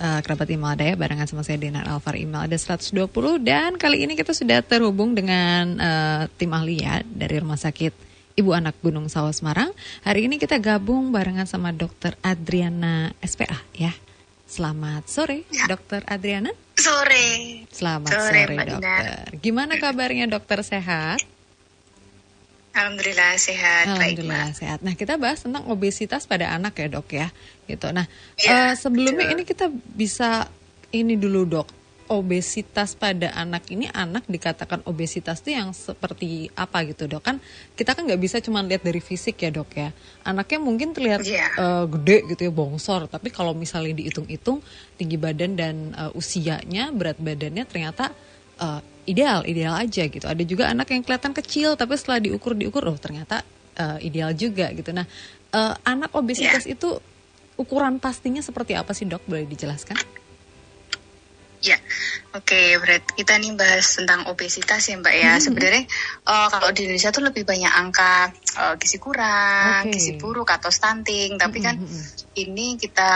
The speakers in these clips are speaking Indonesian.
uh, Kerabat Imelda ya barengan sama saya Dinar Alvar Imelda 120 dan kali ini kita sudah terhubung dengan uh, tim ahli ya dari Rumah Sakit Ibu Anak Gunung Sawah Semarang. Hari ini kita gabung barengan sama Dokter Adriana SPA ya. Selamat sore, ya. Dokter Adriana. Sore. Selamat sore, sore dokter. Gimana kabarnya dokter sehat? Alhamdulillah sehat. Alhamdulillah Baik, sehat. Nah kita bahas tentang obesitas pada anak ya dok ya, gitu. Nah ya, uh, sebelumnya betul. ini kita bisa ini dulu dok, obesitas pada anak ini anak dikatakan obesitas itu yang seperti apa gitu dok? Kan kita kan nggak bisa cuma lihat dari fisik ya dok ya. Anaknya mungkin terlihat ya. uh, gede gitu ya, bongsor. Tapi kalau misalnya dihitung-hitung tinggi badan dan uh, usianya, berat badannya ternyata uh, ideal ideal aja gitu ada juga anak yang kelihatan kecil tapi setelah diukur diukur oh ternyata uh, ideal juga gitu nah uh, anak obesitas yeah. itu ukuran pastinya seperti apa sih dok boleh dijelaskan Ya, oke, okay, berarti kita nih bahas tentang obesitas ya Mbak ya. Hmm. Sebenarnya uh, kalau di Indonesia tuh lebih banyak angka uh, gizi kurang, okay. gizi buruk atau stunting. Tapi hmm. kan ini kita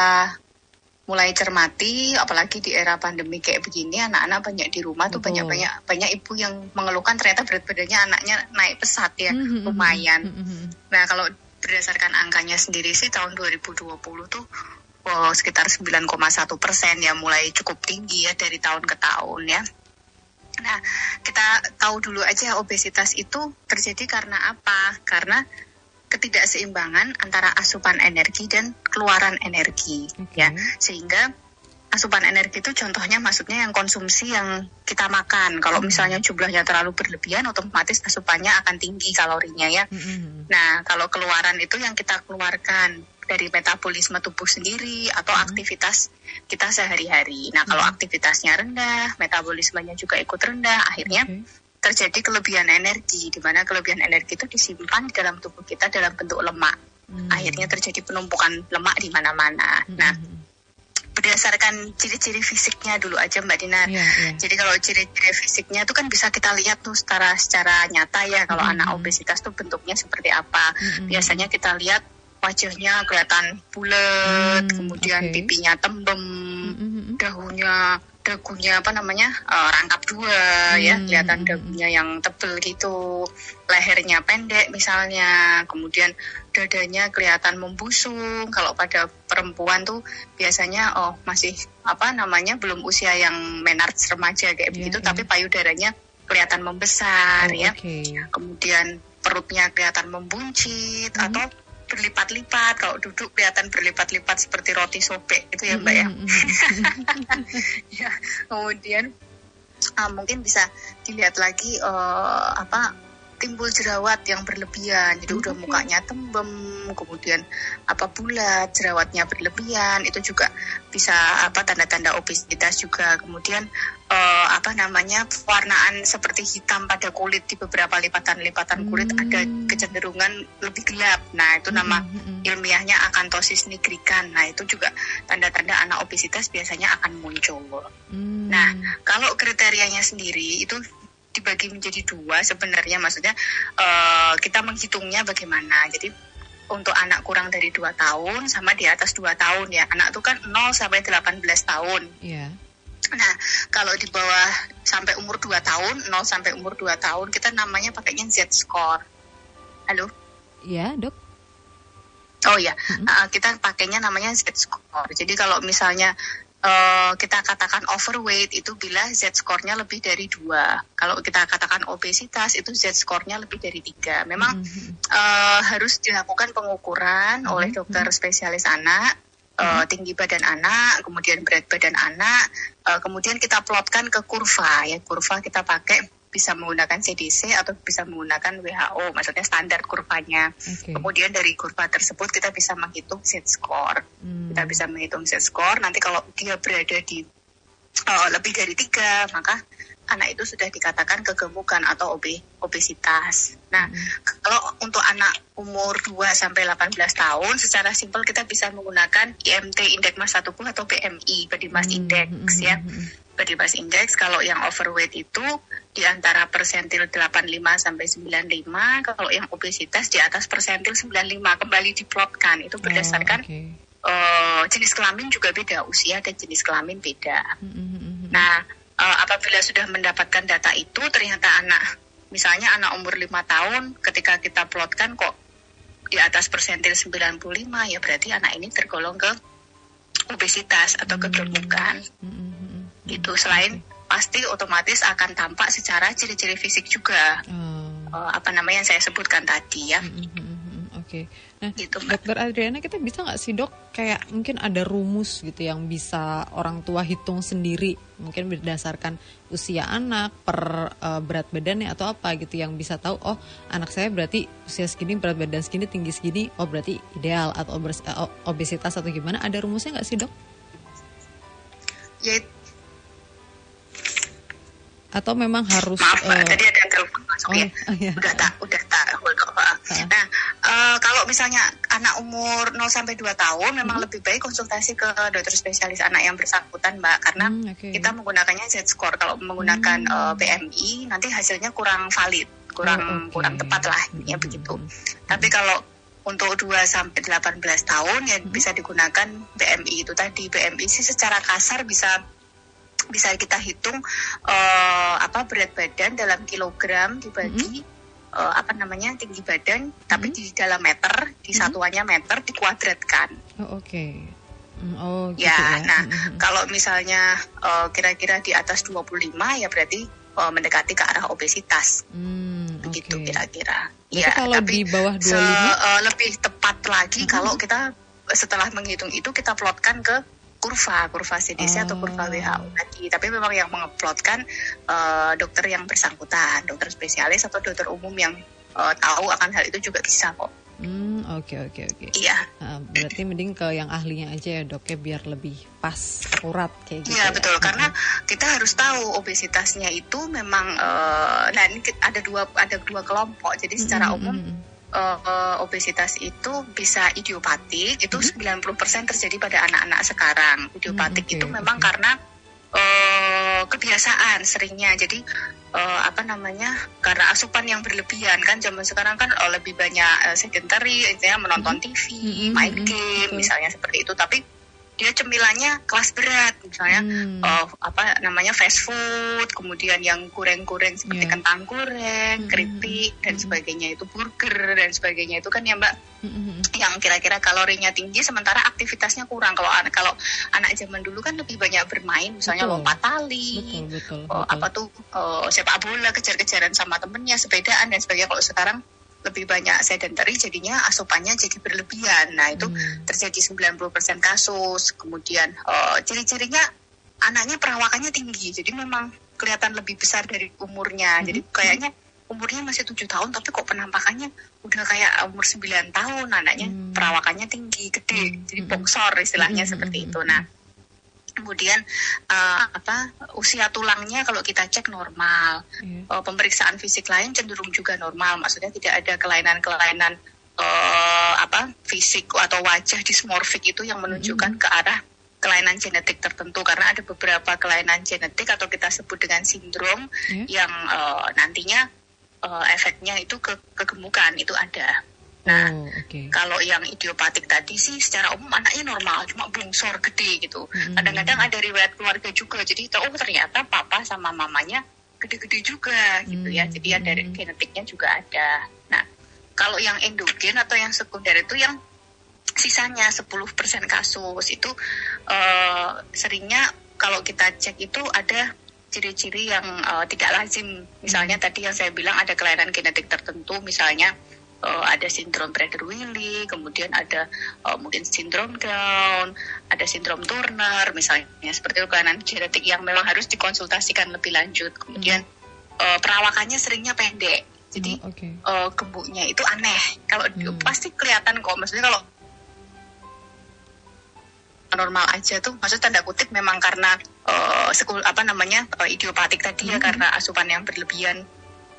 mulai cermati apalagi di era pandemi kayak begini anak-anak banyak di rumah tuh banyak banyak banyak ibu yang mengeluhkan ternyata berat badannya anaknya naik pesat ya mm -hmm. lumayan mm -hmm. nah kalau berdasarkan angkanya sendiri sih tahun 2020 tuh oh, sekitar 9,1 persen ya mulai cukup tinggi ya dari tahun ke tahun ya nah kita tahu dulu aja obesitas itu terjadi karena apa karena ketidakseimbangan antara asupan energi dan keluaran energi okay. ya sehingga asupan energi itu contohnya maksudnya yang konsumsi yang kita makan kalau hmm. misalnya jumlahnya terlalu berlebihan otomatis asupannya akan tinggi kalorinya ya hmm. nah kalau keluaran itu yang kita keluarkan dari metabolisme tubuh sendiri atau hmm. aktivitas kita sehari-hari nah kalau hmm. aktivitasnya rendah metabolismenya juga ikut rendah akhirnya okay terjadi kelebihan energi, di mana kelebihan energi itu disimpan di dalam tubuh kita dalam bentuk lemak. Hmm. Akhirnya terjadi penumpukan lemak di mana-mana. Hmm. Nah, berdasarkan ciri-ciri fisiknya dulu aja Mbak Dinar. Yeah, yeah. Jadi kalau ciri-ciri fisiknya itu kan bisa kita lihat tuh secara secara nyata ya kalau -hmm. anak obesitas tuh bentuknya seperti apa. -hmm. Biasanya kita lihat wajahnya kelihatan bulat, mm, kemudian okay. pipinya tembem, -hmm. dahunya dagunya apa namanya uh, rangkap dua ya, hmm. ya kelihatan dagunya yang tebel gitu lehernya pendek misalnya kemudian dadanya kelihatan membusung kalau pada perempuan tuh biasanya oh masih apa namanya belum usia yang menards remaja kayak yeah, begitu yeah. tapi payudaranya kelihatan membesar oh, ya okay. kemudian perutnya kelihatan membuncit hmm. atau berlipat-lipat kalau duduk kelihatan berlipat-lipat seperti roti sobek itu ya mbak ya. Ya kemudian uh, mungkin bisa dilihat lagi uh, apa timbul jerawat yang berlebihan jadi udah mukanya tembem kemudian apa bulat jerawatnya berlebihan itu juga bisa apa tanda-tanda obesitas juga kemudian uh, apa namanya warnaan seperti hitam pada kulit di beberapa lipatan-lipatan kulit hmm. ada kecenderungan lebih gelap nah itu nama hmm. hmm, hmm. ilmiahnya akantosis nigrikan nah itu juga tanda-tanda anak obesitas biasanya akan muncul hmm. nah kalau kriterianya sendiri itu dibagi menjadi dua sebenarnya. Maksudnya uh, kita menghitungnya bagaimana. Jadi untuk anak kurang dari dua tahun sama di atas dua tahun ya. Anak itu kan 0 sampai 18 tahun. Yeah. nah kalau di bawah sampai umur 2 tahun 0 sampai umur 2 tahun kita namanya pakainya Z score. Halo? Ya yeah, dok. Oh ya, mm -hmm. uh, kita pakainya namanya Z score. Jadi kalau misalnya uh, kita katakan overweight itu bila Z skornya lebih dari dua. Kalau kita katakan obesitas itu Z skornya lebih dari tiga. Memang mm-hmm. uh, harus dilakukan pengukuran mm-hmm. oleh dokter spesialis anak. Uh, tinggi badan anak, kemudian berat badan anak, uh, kemudian kita plotkan ke kurva ya kurva kita pakai bisa menggunakan CDC atau bisa menggunakan WHO, maksudnya standar kurvanya. Okay. Kemudian dari kurva tersebut kita bisa menghitung Z score. Hmm. Kita bisa menghitung Z score. Nanti kalau dia berada di uh, lebih dari tiga, maka anak itu sudah dikatakan kegemukan atau ob obesitas. Nah, hmm. kalau untuk anak umur 2 sampai 18 tahun secara simpel kita bisa menggunakan IMT indeks massa tubuh atau BMI body mass hmm. index hmm. ya. Hmm body mass index kalau yang overweight itu di antara persentil 85 sampai 95 kalau yang obesitas di atas persentil 95 kembali diplotkan itu berdasarkan oh, okay. uh, jenis kelamin juga beda, usia dan jenis kelamin beda. Nah, uh, apabila sudah mendapatkan data itu, ternyata anak, misalnya anak umur lima tahun, ketika kita plotkan kok di atas persentil 95, ya berarti anak ini tergolong ke obesitas atau kegemukan. Gitu. Selain pasti otomatis akan tampak secara ciri-ciri fisik juga. Uh, apa namanya yang saya sebutkan tadi ya. Oke. Okay. Nah, gitu, Dokter Adriana, kita bisa nggak sih dok, kayak mungkin ada rumus gitu yang bisa orang tua hitung sendiri, mungkin berdasarkan usia anak per uh, berat badannya atau apa gitu, yang bisa tahu, oh anak saya berarti usia segini, berat badan segini, tinggi segini, oh berarti ideal atau uh, obesitas atau gimana? Ada rumusnya nggak sih dok? Ya. Atau memang harus? Maaf, uh, tadi ada telepon masuk oh, ya. Oh, iya. Udah tak, udah tak. Nah, uh, kalau misalnya anak umur 0 sampai 2 tahun memang hmm. lebih baik konsultasi ke dokter spesialis anak yang bersangkutan, Mbak, karena hmm, okay. kita menggunakannya Z score. Kalau menggunakan hmm. uh, eh, BMI nanti hasilnya kurang valid, kurang oh, okay. kurang tepat lah ya hmm. begitu. Hmm. Tapi kalau untuk 2 sampai 18 tahun ya hmm. bisa digunakan BMI itu tadi. BMI sih secara kasar bisa bisa kita hitung uh, apa berat badan dalam kilogram dibagi hmm uh, apa namanya tinggi badan hmm. tapi di dalam meter di hmm. satuannya meter dikuadratkan. Oh, Oke. Okay. Mm, oh, gitu ya, ya. Nah, hmm. kalau misalnya uh, kira-kira di atas 25 ya berarti uh, mendekati ke arah obesitas. Hmm, Begitu okay. kira-kira. Ya, kalau tapi di bawah 25 se, uh, lebih tepat lagi hmm. kalau kita setelah menghitung itu kita plotkan ke kurva, kurva CDC oh. atau kurva WHO tadi. Tapi memang yang menguploadkan uh, dokter yang bersangkutan, dokter spesialis atau dokter umum yang uh, tahu akan hal itu juga bisa kok. Hmm, oke okay, oke okay, oke. Okay. Iya. Nah, berarti mending ke yang ahlinya aja ya dok ya biar lebih pas akurat kayak gitu. Iya ya. betul karena kita harus tahu obesitasnya itu memang uh, nah ini ada dua ada dua kelompok. Jadi secara -hmm. umum uh, obesitas itu bisa idiopatik itu mm -hmm. 90% terjadi pada anak-anak sekarang. Idiopatik mm -hmm. itu memang okay. karena uh, kebiasaan seringnya. Jadi uh, apa namanya? Karena asupan yang berlebihan kan zaman sekarang kan uh, lebih banyak uh, sedentary, ya menonton mm -hmm. TV, mm -hmm. main game mm -hmm. misalnya seperti itu. Tapi dia cemilannya kelas berat misalnya hmm. uh, apa namanya fast food kemudian yang goreng-goreng seperti yeah. kentang goreng hmm. keripik dan sebagainya itu burger dan sebagainya itu kan ya mbak hmm. yang kira-kira kalorinya tinggi sementara aktivitasnya kurang kalau anak kalau anak zaman dulu kan lebih banyak bermain misalnya betul. lompat tali betul, betul, uh, apa tuh uh, sepak bola kejar-kejaran sama temennya sepedaan dan sebagainya kalau sekarang lebih banyak sedentary jadinya asupannya jadi berlebihan. Nah, itu hmm. terjadi 90% kasus. Kemudian uh, ciri-cirinya anaknya perawakannya tinggi. Jadi memang kelihatan lebih besar dari umurnya. Hmm. Jadi kayaknya umurnya masih tujuh tahun tapi kok penampakannya udah kayak umur 9 tahun anaknya hmm. perawakannya tinggi, gede. Hmm. Jadi bongsor istilahnya hmm. seperti itu. Nah, kemudian uh, apa usia tulangnya kalau kita cek normal yeah. uh, pemeriksaan fisik lain cenderung juga normal maksudnya tidak ada kelainan-kelainan uh, apa fisik atau wajah dismorfik itu yang menunjukkan mm -hmm. ke arah kelainan genetik tertentu karena ada beberapa kelainan genetik atau kita sebut dengan sindrom yeah. yang uh, nantinya uh, efeknya itu ke kegemukan itu ada Nah, oh, okay. kalau yang idiopatik tadi sih secara umum anaknya normal, cuma bungsor gede gitu. Mm-hmm. Kadang-kadang ada riwayat keluarga juga, jadi oh ternyata papa sama mamanya gede-gede juga gitu ya. Jadi ada genetiknya juga ada. Nah, kalau yang endogen atau yang sekunder itu yang sisanya 10% kasus itu uh, seringnya kalau kita cek itu ada ciri-ciri yang uh, tidak lazim. Misalnya hmm. tadi yang saya bilang ada kelainan genetik tertentu, misalnya uh, ada sindrom Prader-Willi, kemudian ada uh, mungkin sindrom Down, ada sindrom Turner, misalnya seperti itu kelainan genetik yang memang harus dikonsultasikan lebih lanjut. Kemudian hmm. uh, perawakannya seringnya pendek, jadi oh, okay. uh, gemuknya itu aneh. Kalau hmm. pasti kelihatan kok, maksudnya kalau normal aja tuh maksud tanda kutip memang karena uh, sekul apa namanya uh, idiopatik tadi ya, hmm. ya karena asupan yang berlebihan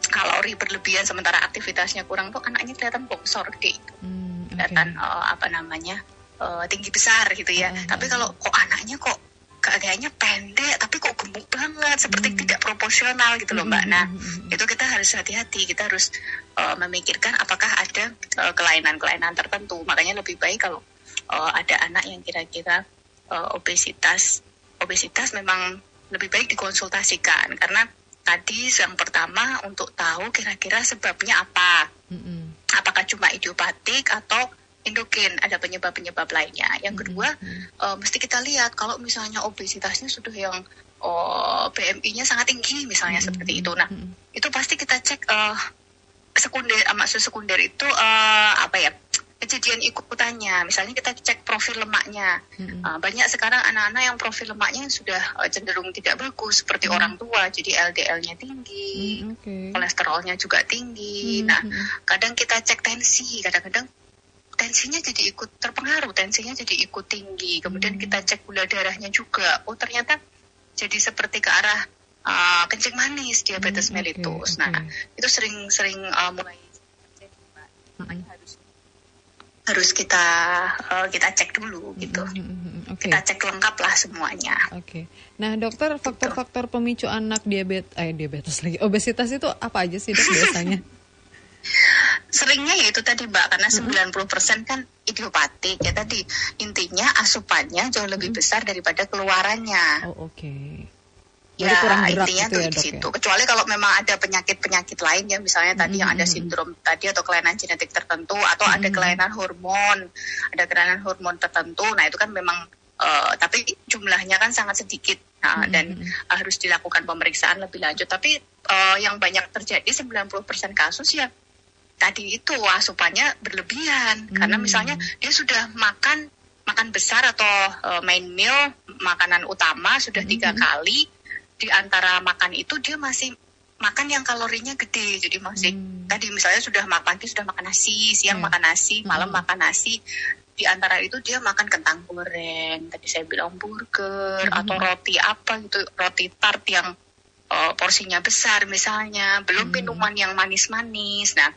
kalori berlebihan sementara aktivitasnya kurang tuh anaknya kelihatan bongsor gede hmm, okay. kelihatan uh, apa namanya uh, tinggi besar gitu ya. Uh, tapi kalau kok anaknya kok kayaknya pendek tapi kok gemuk banget seperti hmm. tidak proporsional gitu loh mbak. hmm, nah hmm, itu kita harus hati-hati. Kita harus uh, memikirkan apakah ada kelainan-kelainan uh, tertentu. Makanya lebih baik kalau uh, ada anak yang kira-kira uh, obesitas obesitas memang lebih baik dikonsultasikan. Karena tadi yang pertama untuk tahu kira-kira sebabnya apa mm-hmm. apakah cuma idiopatik atau endogen ada penyebab-penyebab lainnya yang kedua mm-hmm. uh, mesti kita lihat kalau misalnya obesitasnya sudah yang oh, BMI-nya sangat tinggi misalnya mm-hmm. seperti itu nah mm-hmm. itu pasti kita cek uh, sekunder maksud sekunder itu uh, apa ya kejadian ikutannya. Misalnya kita cek profil lemaknya. Hmm. Uh, banyak sekarang anak-anak yang profil lemaknya sudah uh, cenderung tidak bagus seperti hmm. orang tua. Jadi LDL-nya tinggi, hmm, okay. kolesterolnya juga tinggi. Hmm. Nah, kadang kita cek tensi, kadang-kadang tensinya jadi ikut terpengaruh, tensinya jadi ikut tinggi. Kemudian hmm. kita cek gula darahnya juga. Oh, ternyata jadi seperti ke arah uh, kencing manis, diabetes hmm, mellitus. Okay, okay. Nah, itu sering-sering uh, mulai makanya harus harus kita uh, kita cek dulu gitu. Mm-hmm. Okay. Kita cek lengkap lah semuanya. Oke. Okay. Nah, dokter gitu. faktor-faktor pemicu anak diabetes eh diabetes lagi obesitas itu apa aja sih dok biasanya? Seringnya ya itu tadi Mbak karena mm-hmm. 90% kan idiopatik ya tadi intinya asupannya jauh lebih mm-hmm. besar daripada keluarannya. Oh, oke. Okay ya kurang intinya gitu tuh ya, di situ. Ya? Kecuali kalau memang ada penyakit-penyakit lain ya, misalnya mm -hmm. tadi yang ada sindrom tadi atau kelainan genetik tertentu atau mm -hmm. ada kelainan hormon, ada kelainan hormon tertentu. Nah itu kan memang uh, tapi jumlahnya kan sangat sedikit nah, mm -hmm. dan uh, harus dilakukan pemeriksaan lebih lanjut. Tapi uh, yang banyak terjadi 90% kasus ya tadi itu asupannya berlebihan mm -hmm. karena misalnya dia sudah makan makan besar atau uh, main meal makanan utama sudah tiga mm -hmm. kali di antara makan itu dia masih makan yang kalorinya gede jadi masih hmm. tadi misalnya sudah makan pagi sudah makan nasi siang hmm. makan nasi malam hmm. makan nasi di antara itu dia makan kentang goreng tadi saya bilang burger hmm. atau roti apa gitu roti tart yang uh, porsinya besar misalnya belum hmm. minuman yang manis-manis nah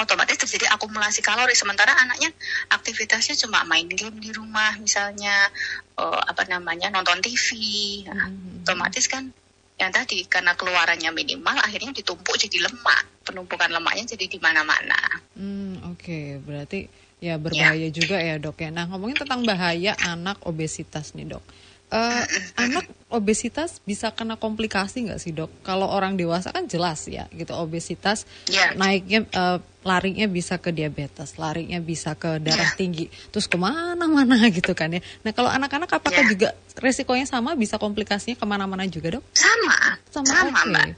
otomatis terjadi akumulasi kalori sementara anaknya aktivitasnya cuma main game di rumah misalnya uh, apa namanya nonton TV nah, hmm. otomatis kan yang tadi karena keluarannya minimal akhirnya ditumpuk jadi lemak penumpukan lemaknya jadi di mana-mana. Hmm, Oke okay. berarti ya berbahaya ya. juga ya dok ya. Nah ngomongin tentang bahaya anak obesitas nih dok uh, anak obesitas bisa kena komplikasi nggak sih dok? Kalau orang dewasa kan jelas ya gitu obesitas yeah. naiknya uh, larinya bisa ke diabetes, larinya bisa ke darah yeah. tinggi, terus ke mana-mana gitu kan ya. Nah kalau anak-anak apakah yeah. juga resikonya sama bisa komplikasinya ke mana-mana juga dok? Sama, sama, sama okay. mbak,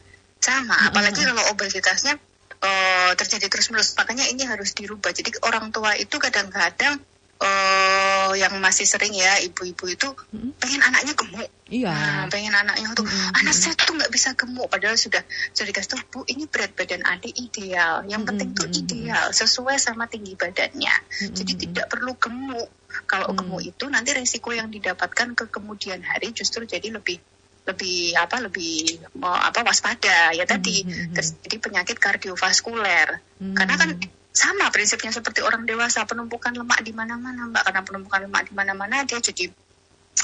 sama. Apalagi uh -huh. kalau obesitasnya uh, terjadi terus-menerus, makanya ini harus dirubah. Jadi orang tua itu kadang-kadang uh, yang masih sering ya ibu-ibu itu hmm. pengen anaknya gemuk. Iya. Nah, pengen anaknya tuh hmm. anak saya tuh nggak bisa gemuk padahal sudah sudah dikasih tuh bu ini berat badan adik ideal. Yang penting hmm. tuh ideal sesuai sama tinggi badannya. Hmm. Jadi tidak perlu gemuk. Kalau hmm. gemuk itu nanti resiko yang didapatkan ke kemudian hari justru jadi lebih lebih apa lebih mau apa waspada ya tadi mm -hmm. terjadi penyakit kardiovaskuler mm -hmm. karena kan sama prinsipnya seperti orang dewasa penumpukan lemak di mana-mana mbak karena penumpukan lemak di mana-mana dia jadi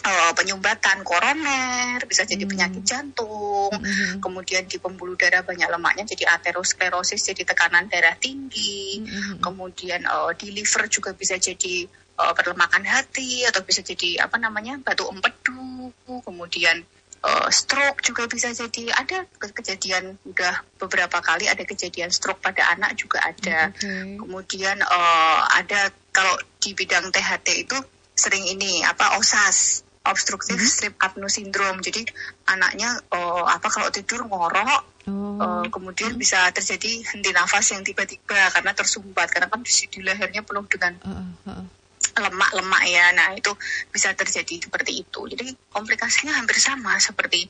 uh, penyumbatan koroner bisa jadi hmm. penyakit jantung hmm. kemudian di pembuluh darah banyak lemaknya jadi aterosklerosis jadi tekanan darah tinggi hmm. kemudian uh, di liver juga bisa jadi uh, perlemakan hati atau bisa jadi apa namanya batu empedu kemudian uh, stroke juga bisa jadi ada kejadian udah beberapa kali ada kejadian stroke pada anak juga ada okay. kemudian uh, ada kalau di bidang THT itu sering ini apa OSAS obstructive mm -hmm. sleep apnea syndrome jadi anaknya uh, apa kalau tidur ngorok oh. uh, kemudian mm -hmm. bisa terjadi henti nafas yang tiba-tiba karena tersumbat karena kan di, lehernya penuh dengan uh, uh lemak-lemak ya. Nah, itu bisa terjadi seperti itu. Jadi komplikasinya hampir sama seperti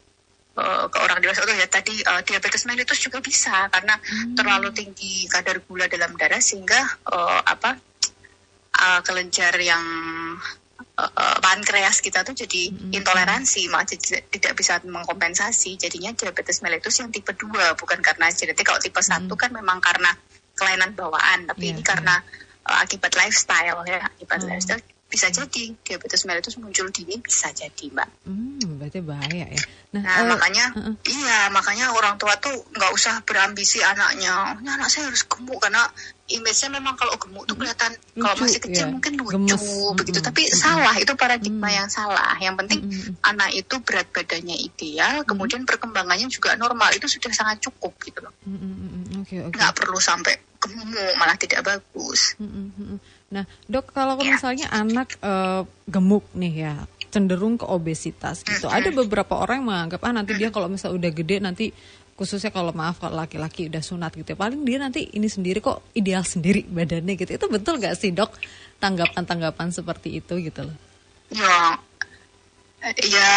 uh, ke orang dewasa itu ya tadi uh, diabetes mellitus juga bisa karena hmm. terlalu tinggi kadar gula dalam darah sehingga uh, apa uh, kelenjar yang uh, pankreas kita tuh jadi hmm. intoleransi malah tidak bisa mengkompensasi jadinya diabetes mellitus yang tipe 2 bukan karena genetik kalau tipe satu hmm. kan memang karena kelainan bawaan tapi yeah, ini karena uh, akibat lifestyle ya akibat hmm. lifestyle bisa jadi diabetes mellitus muncul dini bisa jadi mbak. Hmm, berarti bahaya ya. Nah, nah uh, makanya uh -uh. iya makanya orang tua tuh nggak usah berambisi anaknya. Nah, anak saya harus gemuk karena image-nya memang kalau gemuk tuh kelihatan lucu, kalau masih kecil ya. mungkin lucu Gemes. begitu. Tapi mm -hmm. salah itu paradigma mm. yang salah. Yang penting mm -hmm. anak itu berat badannya ideal, kemudian perkembangannya juga normal. Itu sudah sangat cukup gitu loh. Mm -hmm. okay, okay. Nggak perlu sampai gemuk malah tidak bagus. Mm -hmm. Nah, dok kalau ya. misalnya anak uh, gemuk nih ya cenderung ke obesitas gitu. Mm -hmm. Ada beberapa orang yang menganggap ah nanti dia kalau misalnya udah gede nanti khususnya kalau maaf kalau laki-laki udah sunat gitu ya, paling dia nanti ini sendiri kok ideal sendiri badannya gitu itu betul gak sih dok tanggapan-tanggapan seperti itu gitu loh ya ya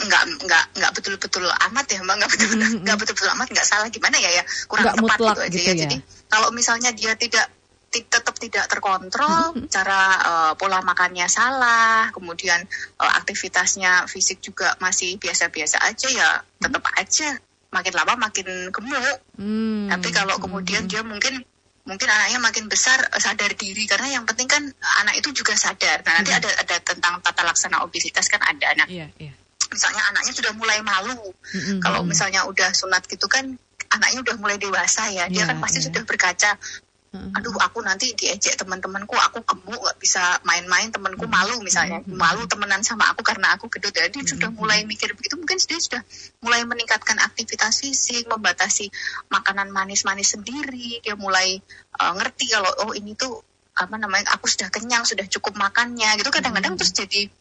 nggak nggak nggak betul-betul amat ya mbak nggak betul nggak mm -hmm. betul-betul amat nggak salah gimana ya ya kurang gak tepat gitu aja gitu ya. ya jadi kalau misalnya dia tidak tetap tidak terkontrol, cara uh, pola makannya salah, kemudian uh, aktivitasnya fisik juga masih biasa-biasa aja ya, tetap aja makin lama makin gemuk. Hmm. Tapi kalau kemudian hmm. dia mungkin mungkin anaknya makin besar eh, sadar diri karena yang penting kan anak itu juga sadar. Nah, nanti hmm. ada ada tentang tata laksana obesitas kan ada anak. Yeah, yeah. Misalnya anaknya sudah mulai malu. Hmm. Kalau hmm. misalnya udah sunat gitu kan anaknya udah mulai dewasa ya, dia yeah, kan pasti yeah. sudah berkaca aduh aku nanti diejek teman-temanku aku gemuk nggak bisa main-main temanku malu misalnya. Malu temenan sama aku karena aku gedut jadi ya, sudah mulai mikir begitu. Mungkin dia sudah mulai meningkatkan aktivitas fisik membatasi makanan manis-manis sendiri. Dia mulai uh, ngerti kalau oh ini tuh apa namanya aku sudah kenyang sudah cukup makannya gitu. Kadang-kadang terus jadi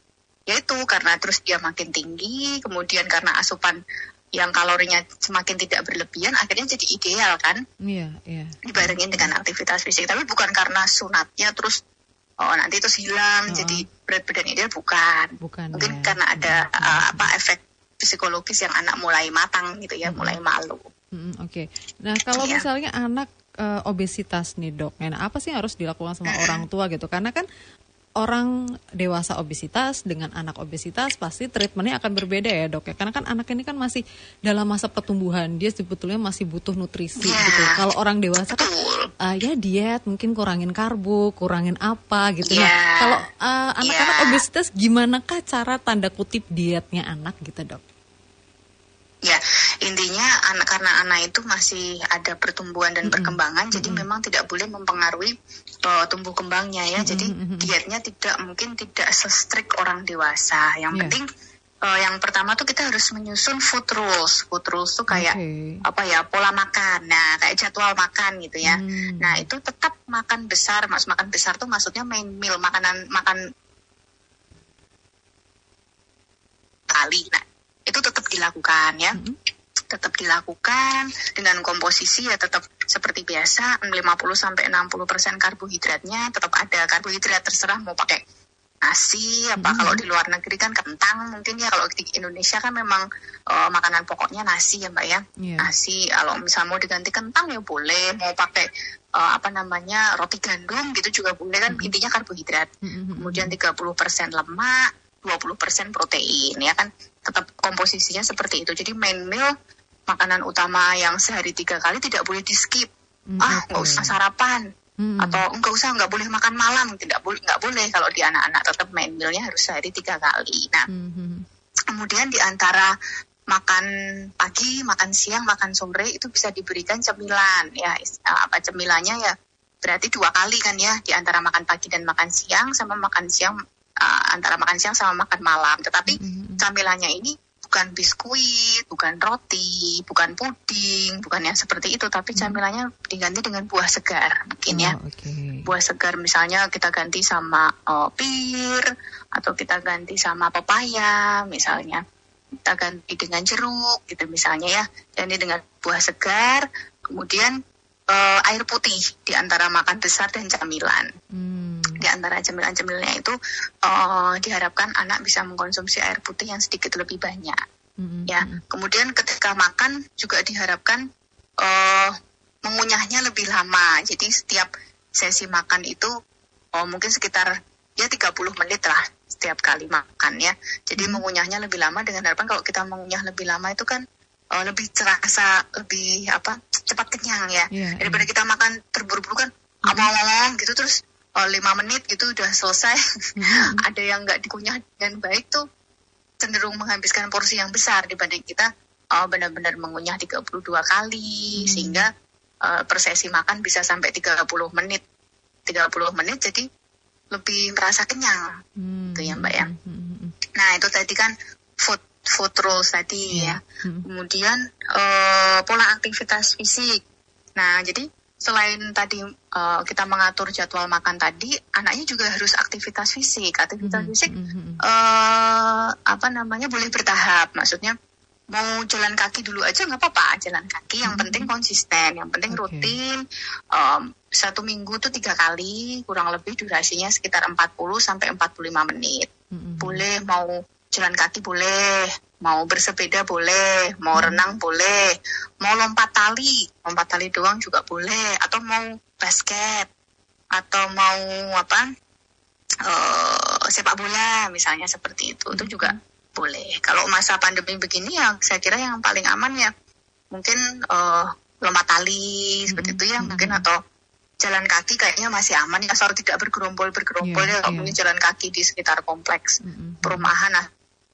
ya itu karena terus dia makin tinggi kemudian karena asupan yang kalorinya semakin tidak berlebihan akhirnya jadi ideal kan iya iya dibarengin dengan aktivitas fisik tapi bukan karena sunatnya terus oh nanti terus hilang oh. jadi berat badan ideal bukan bukan mungkin ya. karena ada uh, apa efek psikologis yang anak mulai matang gitu ya hmm. mulai malu hmm, oke okay. nah kalau yeah. misalnya anak uh, obesitas nih dok, nah apa sih yang harus dilakukan sama orang tua gitu? Karena kan orang dewasa obesitas dengan anak obesitas pasti treatmentnya akan berbeda ya dok ya karena kan anak ini kan masih dalam masa pertumbuhan dia sebetulnya masih butuh nutrisi yeah. gitu kalau orang dewasa kan uh, ya diet mungkin kurangin karbo kurangin apa gitu yeah. nah iya. kalau uh, anak-anak yeah. obesitas gimana kah cara tanda kutip dietnya anak gitu dok Ya, intinya anak karena anak itu masih ada pertumbuhan dan perkembangan, mm -hmm. jadi memang tidak boleh mempengaruhi uh, tumbuh kembangnya ya. Mm -hmm. Jadi dietnya tidak mungkin tidak sestrik orang dewasa. Yang yeah. penting uh, yang pertama tuh kita harus menyusun food rules. Food rules tuh kayak okay. apa ya pola makan, nah kayak jadwal makan gitu ya. Mm. Nah itu tetap makan besar, mas makan besar tuh maksudnya main meal makanan makan kali. Nah itu tetap dilakukan ya. Mm -hmm. Tetap dilakukan dengan komposisi ya tetap seperti biasa 50 sampai 60% persen karbohidratnya tetap ada karbohidrat terserah mau pakai nasi apa mm-hmm. kalau di luar negeri kan kentang mungkin ya kalau di Indonesia kan memang uh, makanan pokoknya nasi ya mbak ya yeah. nasi kalau misal mau diganti kentang ya boleh mau pakai uh, apa namanya roti gandum gitu juga boleh kan mm-hmm. intinya karbohidrat mm-hmm. kemudian 30% lemak 20% protein ya kan? Tetap komposisinya seperti itu. Jadi main meal makanan utama yang sehari tiga kali tidak boleh di skip mm, ah nggak usah sarapan. Hmm. atau nggak usah nggak boleh makan malam. Tidak boleh nggak boleh kalau di anak-anak tetap main mealnya harus sehari tiga kali. Nah hmm. kemudian di antara makan pagi makan siang makan sore itu bisa diberikan cemilan ya. Apa cemilannya ya? Berarti dua kali kan ya di antara makan pagi dan makan siang sama makan siang uh, antara makan siang sama makan malam. Tetapi mm-hmm. camilannya ini bukan biskuit, bukan roti, bukan puding, bukan yang seperti itu, tapi mm-hmm. camilannya diganti dengan buah segar mungkin ya. oh, ya. Okay. Buah segar misalnya kita ganti sama uh, pir atau kita ganti sama pepaya misalnya. Kita ganti dengan jeruk gitu misalnya ya. Ganti dengan buah segar, kemudian uh, air putih di antara makan besar dan camilan. Hmm antara cemilan-cemilannya itu uh, diharapkan anak bisa mengkonsumsi air putih yang sedikit lebih banyak. Mm-hmm. Ya, kemudian ketika makan juga diharapkan uh, mengunyahnya lebih lama. Jadi setiap sesi makan itu oh, mungkin sekitar ya 30 menit lah setiap kali makan ya. Jadi mm-hmm. mengunyahnya lebih lama dengan harapan kalau kita mengunyah lebih lama itu kan uh, lebih terasa lebih apa cepat kenyang ya. Yeah, daripada yeah. kita makan terburu-buru kan mm-hmm. gitu terus lima menit gitu udah selesai hmm. ada yang nggak dikunyah dengan baik tuh cenderung menghabiskan porsi yang besar dibanding kita uh, benar-benar mengunyah 32 kali hmm. sehingga uh, persesi makan bisa sampai 30 menit 30 menit jadi lebih merasa kenyang hmm. gitu ya mbak ya hmm. hmm, hmm. nah itu tadi kan food food rules tadi yeah. ya hmm. kemudian uh, pola aktivitas fisik nah jadi selain tadi uh, kita mengatur jadwal makan tadi, anaknya juga harus aktivitas fisik. Aktivitas mm -hmm. fisik uh, apa namanya boleh bertahap. Maksudnya mau jalan kaki dulu aja nggak apa-apa jalan kaki yang penting konsisten yang penting okay. rutin um, satu minggu tuh tiga kali kurang lebih durasinya sekitar 40 sampai 45 menit mm-hmm. boleh mau jalan kaki boleh mau bersepeda boleh mau mm-hmm. renang boleh mau lompat tali lompat tali doang juga boleh atau mau basket atau mau apa uh, sepak bola misalnya seperti itu itu juga boleh. Kalau masa pandemi begini ya saya kira yang paling aman ya mungkin uh, lompat tali seperti itu ya mm-hmm. mungkin atau jalan kaki kayaknya masih aman ya asal tidak bergerombol bergerombol yeah, ya yeah. mungkin jalan kaki di sekitar kompleks mm-hmm. perumahan lah.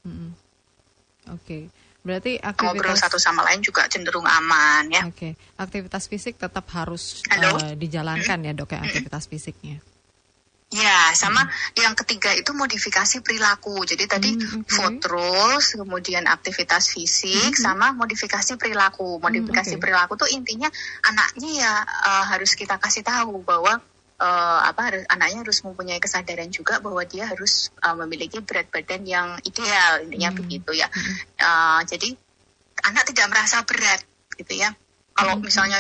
Oke. Okay. Berarti aktivitas ngobrol satu sama lain juga cenderung aman ya. Oke, okay. aktivitas fisik tetap harus uh, dijalankan ya dok ya aktivitas fisiknya. Ya, sama hmm. yang ketiga itu modifikasi perilaku. Jadi tadi hmm, okay. food rules, kemudian aktivitas fisik, hmm. sama modifikasi perilaku. Modifikasi hmm, okay. perilaku tuh intinya anaknya ya uh, harus kita kasih tahu bahwa uh, apa harus anaknya harus mempunyai kesadaran juga bahwa dia harus uh, memiliki berat badan yang ideal. Intinya hmm. begitu ya. Hmm. Uh, jadi anak tidak merasa berat gitu ya. Kalau hmm. misalnya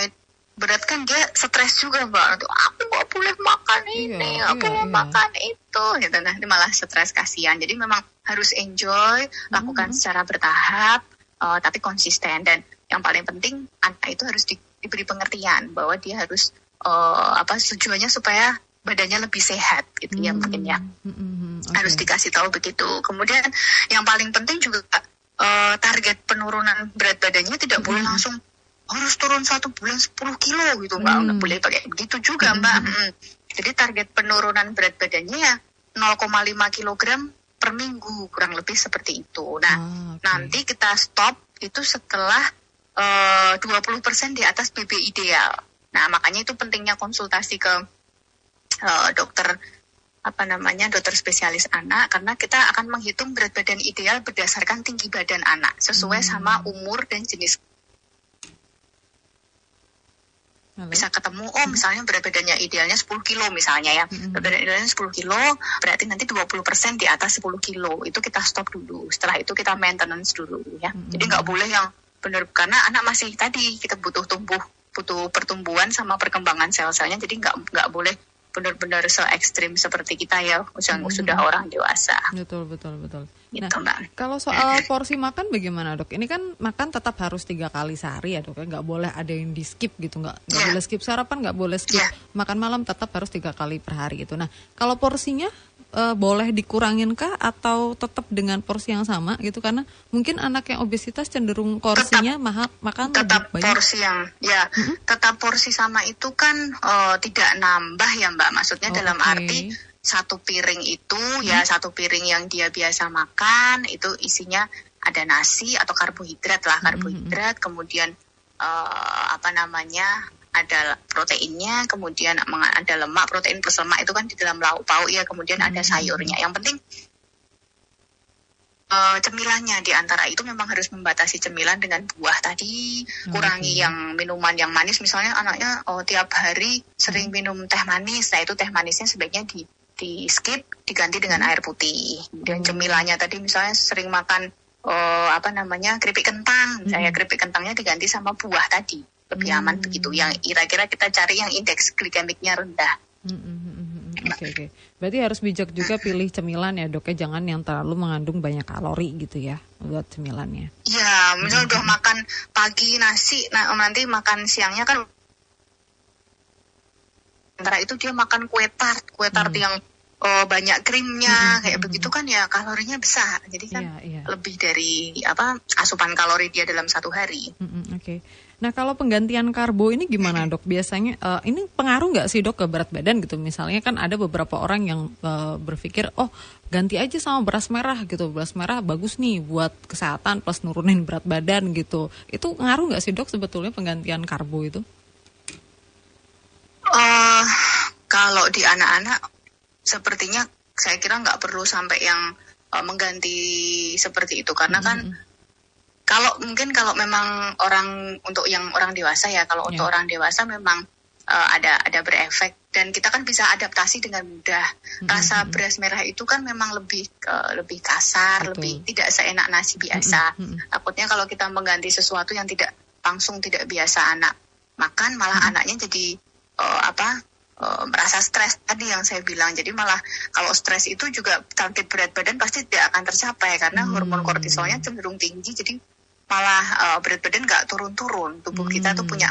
berat kan dia stres juga mbak aku nggak boleh makan iya, ini iya, aku iya, mau iya. makan itu gitu nah dia malah stres kasihan jadi memang harus enjoy lakukan hmm. secara bertahap uh, tapi konsisten dan yang paling penting anak itu harus di, diberi pengertian bahwa dia harus uh, apa tujuannya supaya badannya lebih sehat gitu hmm. ya mungkin ya hmm, hmm, okay. harus dikasih tahu begitu kemudian yang paling penting juga uh, target penurunan berat badannya tidak hmm. boleh langsung harus turun satu bulan 10 kilo gitu mbak hmm. boleh pakai begitu juga hmm. mbak hmm. jadi target penurunan berat badannya ya 0,5 kilogram per minggu kurang lebih seperti itu nah oh, okay. nanti kita stop itu setelah eh, uh, 20% di atas BB ideal nah makanya itu pentingnya konsultasi ke uh, dokter apa namanya dokter spesialis anak karena kita akan menghitung berat badan ideal berdasarkan tinggi badan anak sesuai hmm. sama umur dan jenis Halo. bisa ketemu oh misalnya berat badannya idealnya 10 kilo misalnya ya mm-hmm. berat badan idealnya 10 kilo berarti nanti 20% di atas 10 kilo itu kita stop dulu setelah itu kita maintenance dulu ya mm-hmm. jadi nggak boleh yang benar karena anak masih tadi kita butuh tumbuh butuh pertumbuhan sama perkembangan sel-selnya jadi nggak nggak boleh benar-benar se ekstrim seperti kita ya yang hmm. sudah orang dewasa. Betul betul betul. Gitu, nah, Mbak. kalau soal porsi makan bagaimana dok? Ini kan makan tetap harus tiga kali sehari ya dok, ya? nggak boleh ada yang di skip gitu, nggak nggak yeah. boleh skip sarapan, nggak boleh skip yeah. makan malam, tetap harus tiga kali per hari gitu. Nah, kalau porsinya uh, boleh dikurangin kah atau tetap dengan porsi yang sama gitu karena mungkin anak yang obesitas cenderung porsinya mahal makan tetap lebih banyak. porsi yang ya mm-hmm. tetap porsi sama itu kan uh, tidak nambah ya mbak maksudnya oh, dalam okay. arti satu piring itu hmm. ya satu piring yang dia biasa makan itu isinya ada nasi atau karbohidrat lah karbohidrat hmm. kemudian uh, apa namanya ada proteinnya, kemudian ada lemak, protein plus lemak itu kan di dalam lauk pauk ya, kemudian ada hmm. sayurnya. Yang penting uh, cemilannya di antara itu memang harus membatasi cemilan dengan buah tadi, kurangi okay. yang minuman yang manis. Misalnya anaknya oh tiap hari sering hmm. minum teh manis, nah itu teh manisnya sebaiknya di di skip diganti dengan hmm. air putih. Dan cemilannya tadi misalnya sering makan uh, apa namanya keripik kentang, saya keripik kentangnya diganti sama buah tadi lebih hmm. aman begitu. Yang kira-kira kita cari yang indeks glikemiknya rendah. Hmm, hmm, hmm, hmm, hmm. Oke okay, oke. Okay. Berarti harus bijak juga pilih cemilan ya dok ya. Jangan yang terlalu mengandung banyak kalori gitu ya buat cemilannya. Ya, misalnya udah makan pagi nasi, nah nanti makan siangnya kan antara itu dia makan kue tart, kue tart hmm. yang oh, banyak krimnya kayak begitu kan ya kalorinya besar jadi kan yeah, yeah. lebih dari apa asupan kalori dia dalam satu hari. Oke. Okay. Nah kalau penggantian karbo ini gimana dok? Biasanya uh, ini pengaruh nggak sih dok ke berat badan gitu? Misalnya kan ada beberapa orang yang uh, berpikir oh ganti aja sama beras merah gitu. Beras merah bagus nih buat kesehatan plus nurunin berat badan gitu. Itu ngaruh nggak sih dok sebetulnya penggantian karbo itu? Uh, kalau di anak-anak sepertinya saya kira nggak perlu sampai yang uh, mengganti seperti itu karena kan mm -hmm. Kalau mungkin kalau memang orang untuk yang orang dewasa ya kalau yeah. untuk orang dewasa memang uh, ada ada berefek dan kita kan bisa adaptasi dengan mudah. Rasa beras merah itu kan memang lebih uh, lebih kasar, Betul. lebih tidak seenak nasi biasa. Mm-hmm. Takutnya kalau kita mengganti sesuatu yang tidak langsung tidak biasa anak makan, malah mm-hmm. anaknya jadi uh, apa uh, merasa stres tadi yang saya bilang. Jadi malah kalau stres itu juga target berat badan pasti tidak akan tercapai karena hmm. hormon kortisolnya cenderung tinggi. Jadi malah uh, berat badan nggak turun-turun. Tubuh hmm. kita tuh punya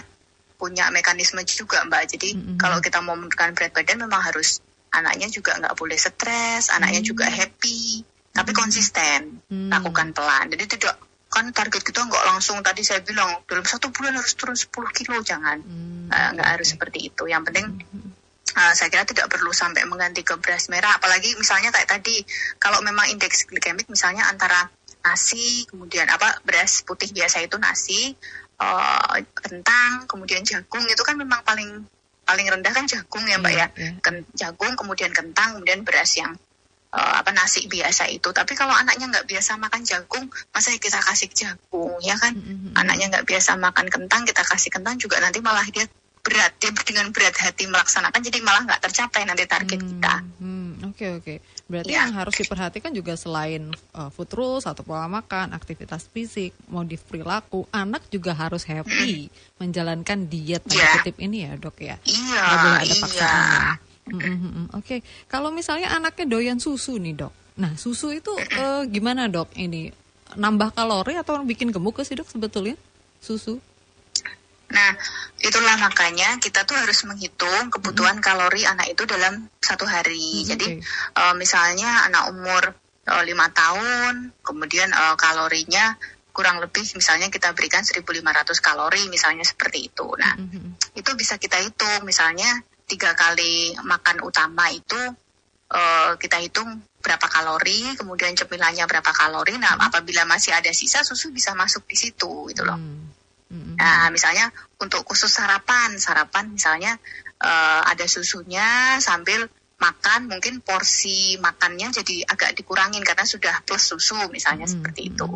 punya mekanisme juga mbak. Jadi hmm. kalau kita mau menurunkan berat badan memang harus anaknya juga nggak boleh stres, anaknya hmm. juga happy, tapi hmm. konsisten hmm. lakukan pelan. Jadi tidak kan target kita nggak langsung tadi saya bilang dalam satu bulan harus turun 10 kilo jangan hmm. uh, nggak harus seperti itu yang penting uh, saya kira tidak perlu sampai mengganti ke beras merah apalagi misalnya kayak tadi kalau memang indeks glikemik misalnya antara nasi kemudian apa beras putih biasa itu nasi uh, kentang kemudian jagung itu kan memang paling paling rendah kan jagung ya mbak yeah, ya yeah. Ken, jagung kemudian kentang kemudian beras yang uh, apa nasi biasa itu tapi kalau anaknya nggak biasa makan jagung masa kita kasih jagung ya kan mm -hmm. anaknya nggak biasa makan kentang kita kasih kentang juga nanti malah dia berat dia dengan berat hati melaksanakan jadi malah nggak tercapai nanti target hmm, kita. Oke hmm, oke. Okay, okay. Berarti ya. yang harus diperhatikan juga selain uh, food rules atau pola makan, aktivitas fisik, modif perilaku, anak juga harus happy hmm. menjalankan diet ya. ini ya dok ya. Iya. Boleh ada iya. paksaan. Hmm, hmm, hmm. Oke. Okay. Kalau misalnya anaknya doyan susu nih dok. Nah susu itu uh, gimana dok ini? Nambah kalori atau bikin gemuk sih dok sebetulnya susu? Nah, itulah makanya kita tuh harus menghitung kebutuhan hmm. kalori anak itu dalam satu hari. Hmm, Jadi okay. uh, misalnya anak umur eh, lima uh, tahun, kemudian uh, kalorinya kurang lebih misalnya kita berikan 1.500 kalori misalnya seperti itu. Nah, hmm. itu bisa kita hitung misalnya tiga kali makan utama itu uh, kita hitung berapa kalori, kemudian cemilannya berapa kalori. Nah, hmm. apabila masih ada sisa susu bisa masuk di situ gitu loh. Hmm. Nah, misalnya untuk khusus sarapan, sarapan misalnya uh, ada susunya sambil makan mungkin porsi makannya jadi agak dikurangin karena sudah plus susu misalnya hmm. seperti itu.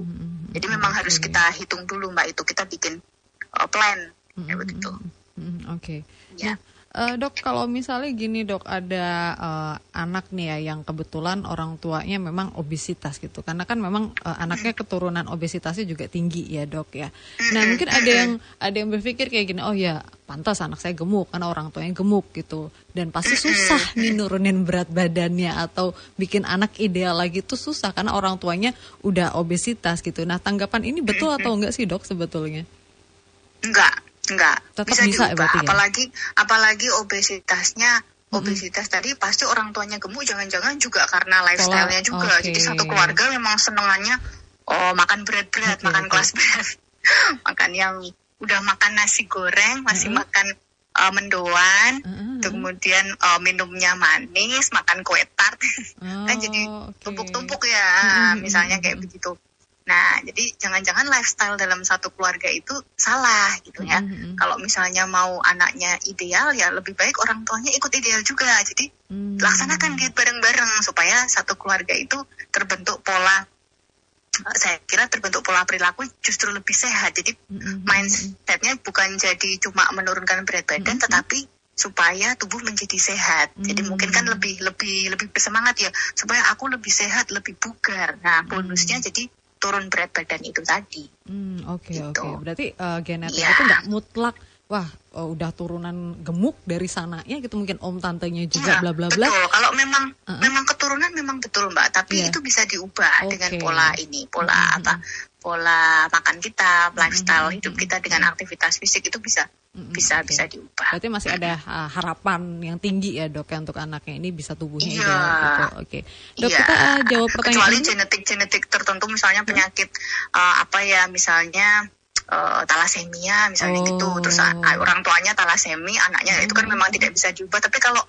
Jadi memang okay. harus kita hitung dulu Mbak itu kita bikin uh, plan hmm. ya begitu. Hmm. Oke. Okay. Ya. Nah, Uh, dok, kalau misalnya gini dok, ada uh, anak nih ya yang kebetulan orang tuanya memang obesitas gitu, karena kan memang uh, anaknya keturunan obesitasnya juga tinggi ya dok ya. Nah mungkin ada yang ada yang berpikir kayak gini, oh ya pantas anak saya gemuk karena orang tuanya gemuk gitu, dan pasti susah nih nurunin berat badannya atau bikin anak ideal lagi tuh susah karena orang tuanya udah obesitas gitu. Nah tanggapan ini betul atau enggak sih dok sebetulnya? Enggak, Enggak, Tetap bisa, bisa diubah. Ya, apalagi apalagi obesitasnya obesitas hmm. tadi pasti orang tuanya gemuk jangan-jangan juga karena lifestyle-nya juga. Okay. Jadi satu keluarga memang senengannya oh makan berat-berat, okay, makan okay. kelas berat. makan yang udah makan nasi goreng, masih hmm. makan uh, mendoan, hmm. kemudian uh, minumnya manis, makan kue tart. Oh, kan jadi tumpuk-tumpuk ya, hmm. misalnya kayak begitu. Nah, jadi jangan-jangan lifestyle dalam satu keluarga itu salah gitu ya. Mm-hmm. Kalau misalnya mau anaknya ideal ya lebih baik orang tuanya ikut ideal juga. Jadi mm-hmm. laksanakan diet bareng-bareng supaya satu keluarga itu terbentuk pola saya kira terbentuk pola perilaku justru lebih sehat. Jadi mm-hmm. mindsetnya bukan jadi cuma menurunkan berat badan, mm-hmm. tetapi supaya tubuh menjadi sehat. Mm-hmm. Jadi mungkin kan lebih lebih lebih bersemangat ya supaya aku lebih sehat, lebih bugar. Nah bonusnya mm-hmm. jadi turun berat badan itu tadi. Hmm, oke gitu. oke. Berarti uh, genetik ya. itu nggak mutlak wah oh, udah turunan gemuk dari sananya gitu mungkin om tantenya juga bla bla bla. Betul. Kalau memang uh-huh. memang keturunan memang betul Mbak, tapi yeah. itu bisa diubah okay. dengan pola ini, pola uh-huh. apa? Pola makan kita, lifestyle uh-huh. hidup kita dengan aktivitas fisik itu bisa bisa okay. bisa diubah. Berarti masih ada uh, harapan yang tinggi ya dok ya untuk anaknya ini bisa tubuhnya iya. ideal gitu. Oke, okay. dok iya. kita uh, jawab pertanyaan. Kecuali genetik genetik tertentu misalnya penyakit uh, apa ya misalnya uh, talasemia misalnya gitu. oh. gitu terus uh, orang tuanya talasemi anaknya hmm. itu kan oh. memang tidak bisa diubah tapi kalau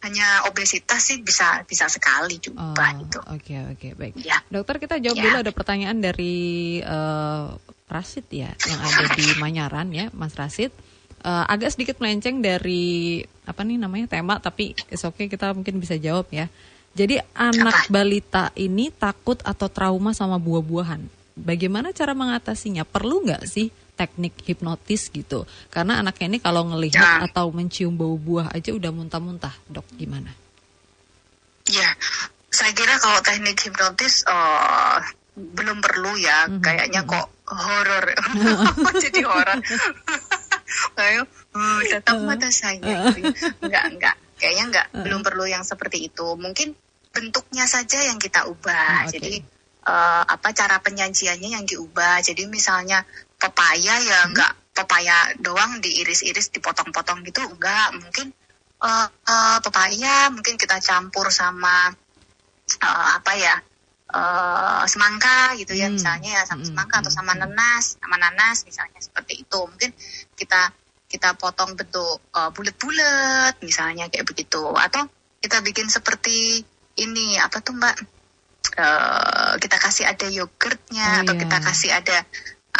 hanya obesitas sih bisa bisa sekali diubah oh, gitu. Oke okay, oke okay, baik. Ya. Dokter kita jawab ya. dulu ada pertanyaan dari uh, Rasid ya yang ada di Manyaran ya Mas Rasid uh, agak sedikit melenceng dari apa nih namanya tema tapi oke okay kita mungkin bisa jawab ya. Jadi anak balita ini takut atau trauma sama buah-buahan. Bagaimana cara mengatasinya? Perlu nggak sih teknik hipnotis gitu? Karena anaknya ini kalau ngelihat ya. atau mencium bau buah aja udah muntah-muntah. Dok, gimana? Ya, saya kira kalau teknik hipnotis uh, belum perlu ya. Mm -hmm. Kayaknya kok horor. Jadi horor. ayo uh, tatap mata saya gitu. enggak enggak kayaknya enggak uh. belum perlu yang seperti itu mungkin bentuknya saja yang kita ubah okay. jadi uh, apa cara penyajiannya yang diubah jadi misalnya pepaya ya hmm. enggak pepaya doang diiris-iris dipotong-potong gitu enggak mungkin uh, uh, pepaya mungkin kita campur sama uh, apa ya uh, semangka gitu ya hmm. misalnya ya sama hmm. semangka atau sama nanas sama nanas misalnya seperti itu mungkin kita kita potong bentuk uh, bulat-bulat misalnya kayak begitu atau kita bikin seperti ini apa tuh mbak uh, kita kasih ada yogurtnya oh, atau yeah. kita kasih ada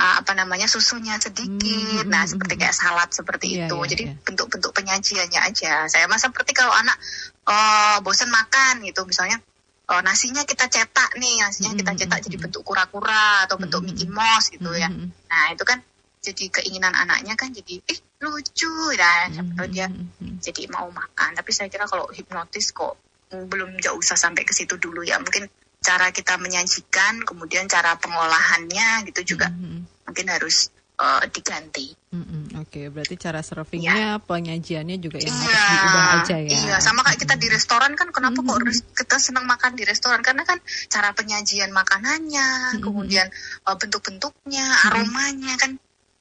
uh, apa namanya susunya sedikit. Mm-hmm. nah hmm, seperti hmm. kayak salad seperti yeah, itu. yeah, jadi yeah. bentuk-bentuk penyajiannya aja. Saya masa seperti kalau anak uh, bosan makan gitu. Misalnya uh, nasinya kita cetak nih. Nasinya kita cetak jadi bentuk kura-kura atau bentuk Mickey Mouse gitu ya. nah itu kan jadi keinginan anaknya kan jadi eh lucu. Dan mm-hmm. dia jadi mau makan. Tapi saya kira kalau hipnotis kok belum jauh usah sampai ke situ dulu ya. Mungkin cara kita menyajikan kemudian cara pengolahannya gitu juga mm-hmm. mungkin harus uh, diganti. Mm-hmm. Oke, okay, berarti cara servingnya, ya. penyajiannya juga yang iya, harus diubah aja ya. Iya, sama kayak kita di restoran kan, kenapa mm-hmm. kok kita senang makan di restoran? Karena kan cara penyajian makanannya, mm-hmm. kemudian uh, bentuk-bentuknya, aromanya kan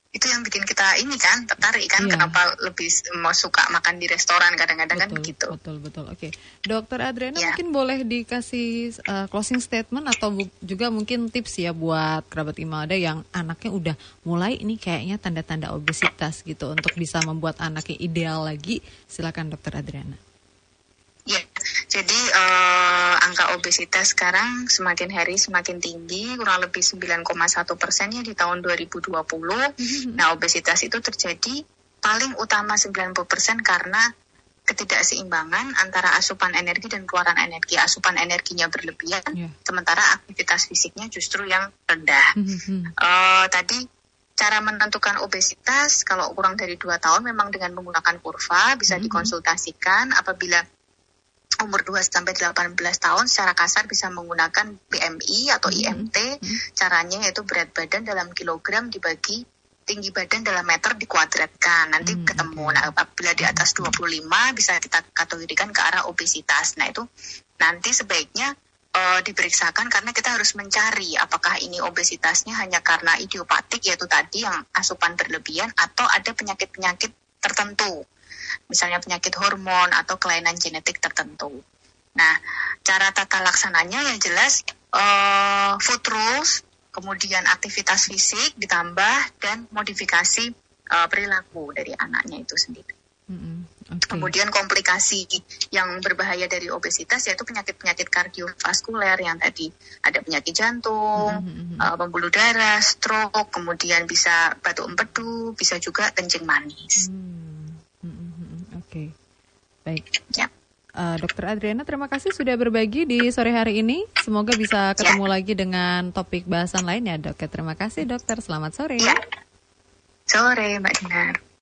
itu yang bikin kita ini kan tertarik kan iya. kenapa lebih mau suka makan di restoran kadang-kadang kan begitu betul betul oke okay. dokter Adriana ya. mungkin boleh dikasih uh, closing statement atau juga mungkin tips ya buat kerabat Imelda yang anaknya udah mulai ini kayaknya tanda-tanda obesitas gitu untuk bisa membuat anaknya ideal lagi silakan dokter Adriana jadi uh, angka obesitas sekarang semakin hari semakin tinggi, kurang lebih 9,1 persennya di tahun 2020. Mm-hmm. Nah, obesitas itu terjadi paling utama 90 persen karena ketidakseimbangan antara asupan energi dan keluaran energi. Asupan energinya berlebihan, yeah. sementara aktivitas fisiknya justru yang rendah. Mm-hmm. Uh, tadi cara menentukan obesitas kalau kurang dari dua tahun memang dengan menggunakan kurva bisa mm-hmm. dikonsultasikan apabila umur 2 sampai 18 tahun secara kasar bisa menggunakan BMI atau IMT. Mm -hmm. Caranya yaitu berat badan dalam kilogram dibagi tinggi badan dalam meter dikuadratkan. Nanti mm -hmm. ketemu. Nah, apabila di atas 25 bisa kita kategorikan ke arah obesitas. Nah, itu nanti sebaiknya uh, diperiksakan karena kita harus mencari apakah ini obesitasnya hanya karena idiopatik yaitu tadi yang asupan berlebihan atau ada penyakit-penyakit tertentu misalnya penyakit hormon atau kelainan genetik tertentu. Nah, cara tata laksananya yang jelas uh, food rules, kemudian aktivitas fisik ditambah dan modifikasi uh, perilaku dari anaknya itu sendiri. Mm-hmm. Okay. Kemudian komplikasi yang berbahaya dari obesitas yaitu penyakit-penyakit kardiovaskuler yang tadi ada penyakit jantung, mm-hmm. uh, pembuluh darah, stroke, kemudian bisa batu empedu, bisa juga kencing manis. Mm. Baik. Ya. Uh, Dokter Adriana, terima kasih sudah berbagi di sore hari ini. Semoga bisa ketemu ya. lagi dengan topik bahasan lain ya, dok. Terima kasih, dokter. Selamat sore. Ya. Sore, Mbak Dinar.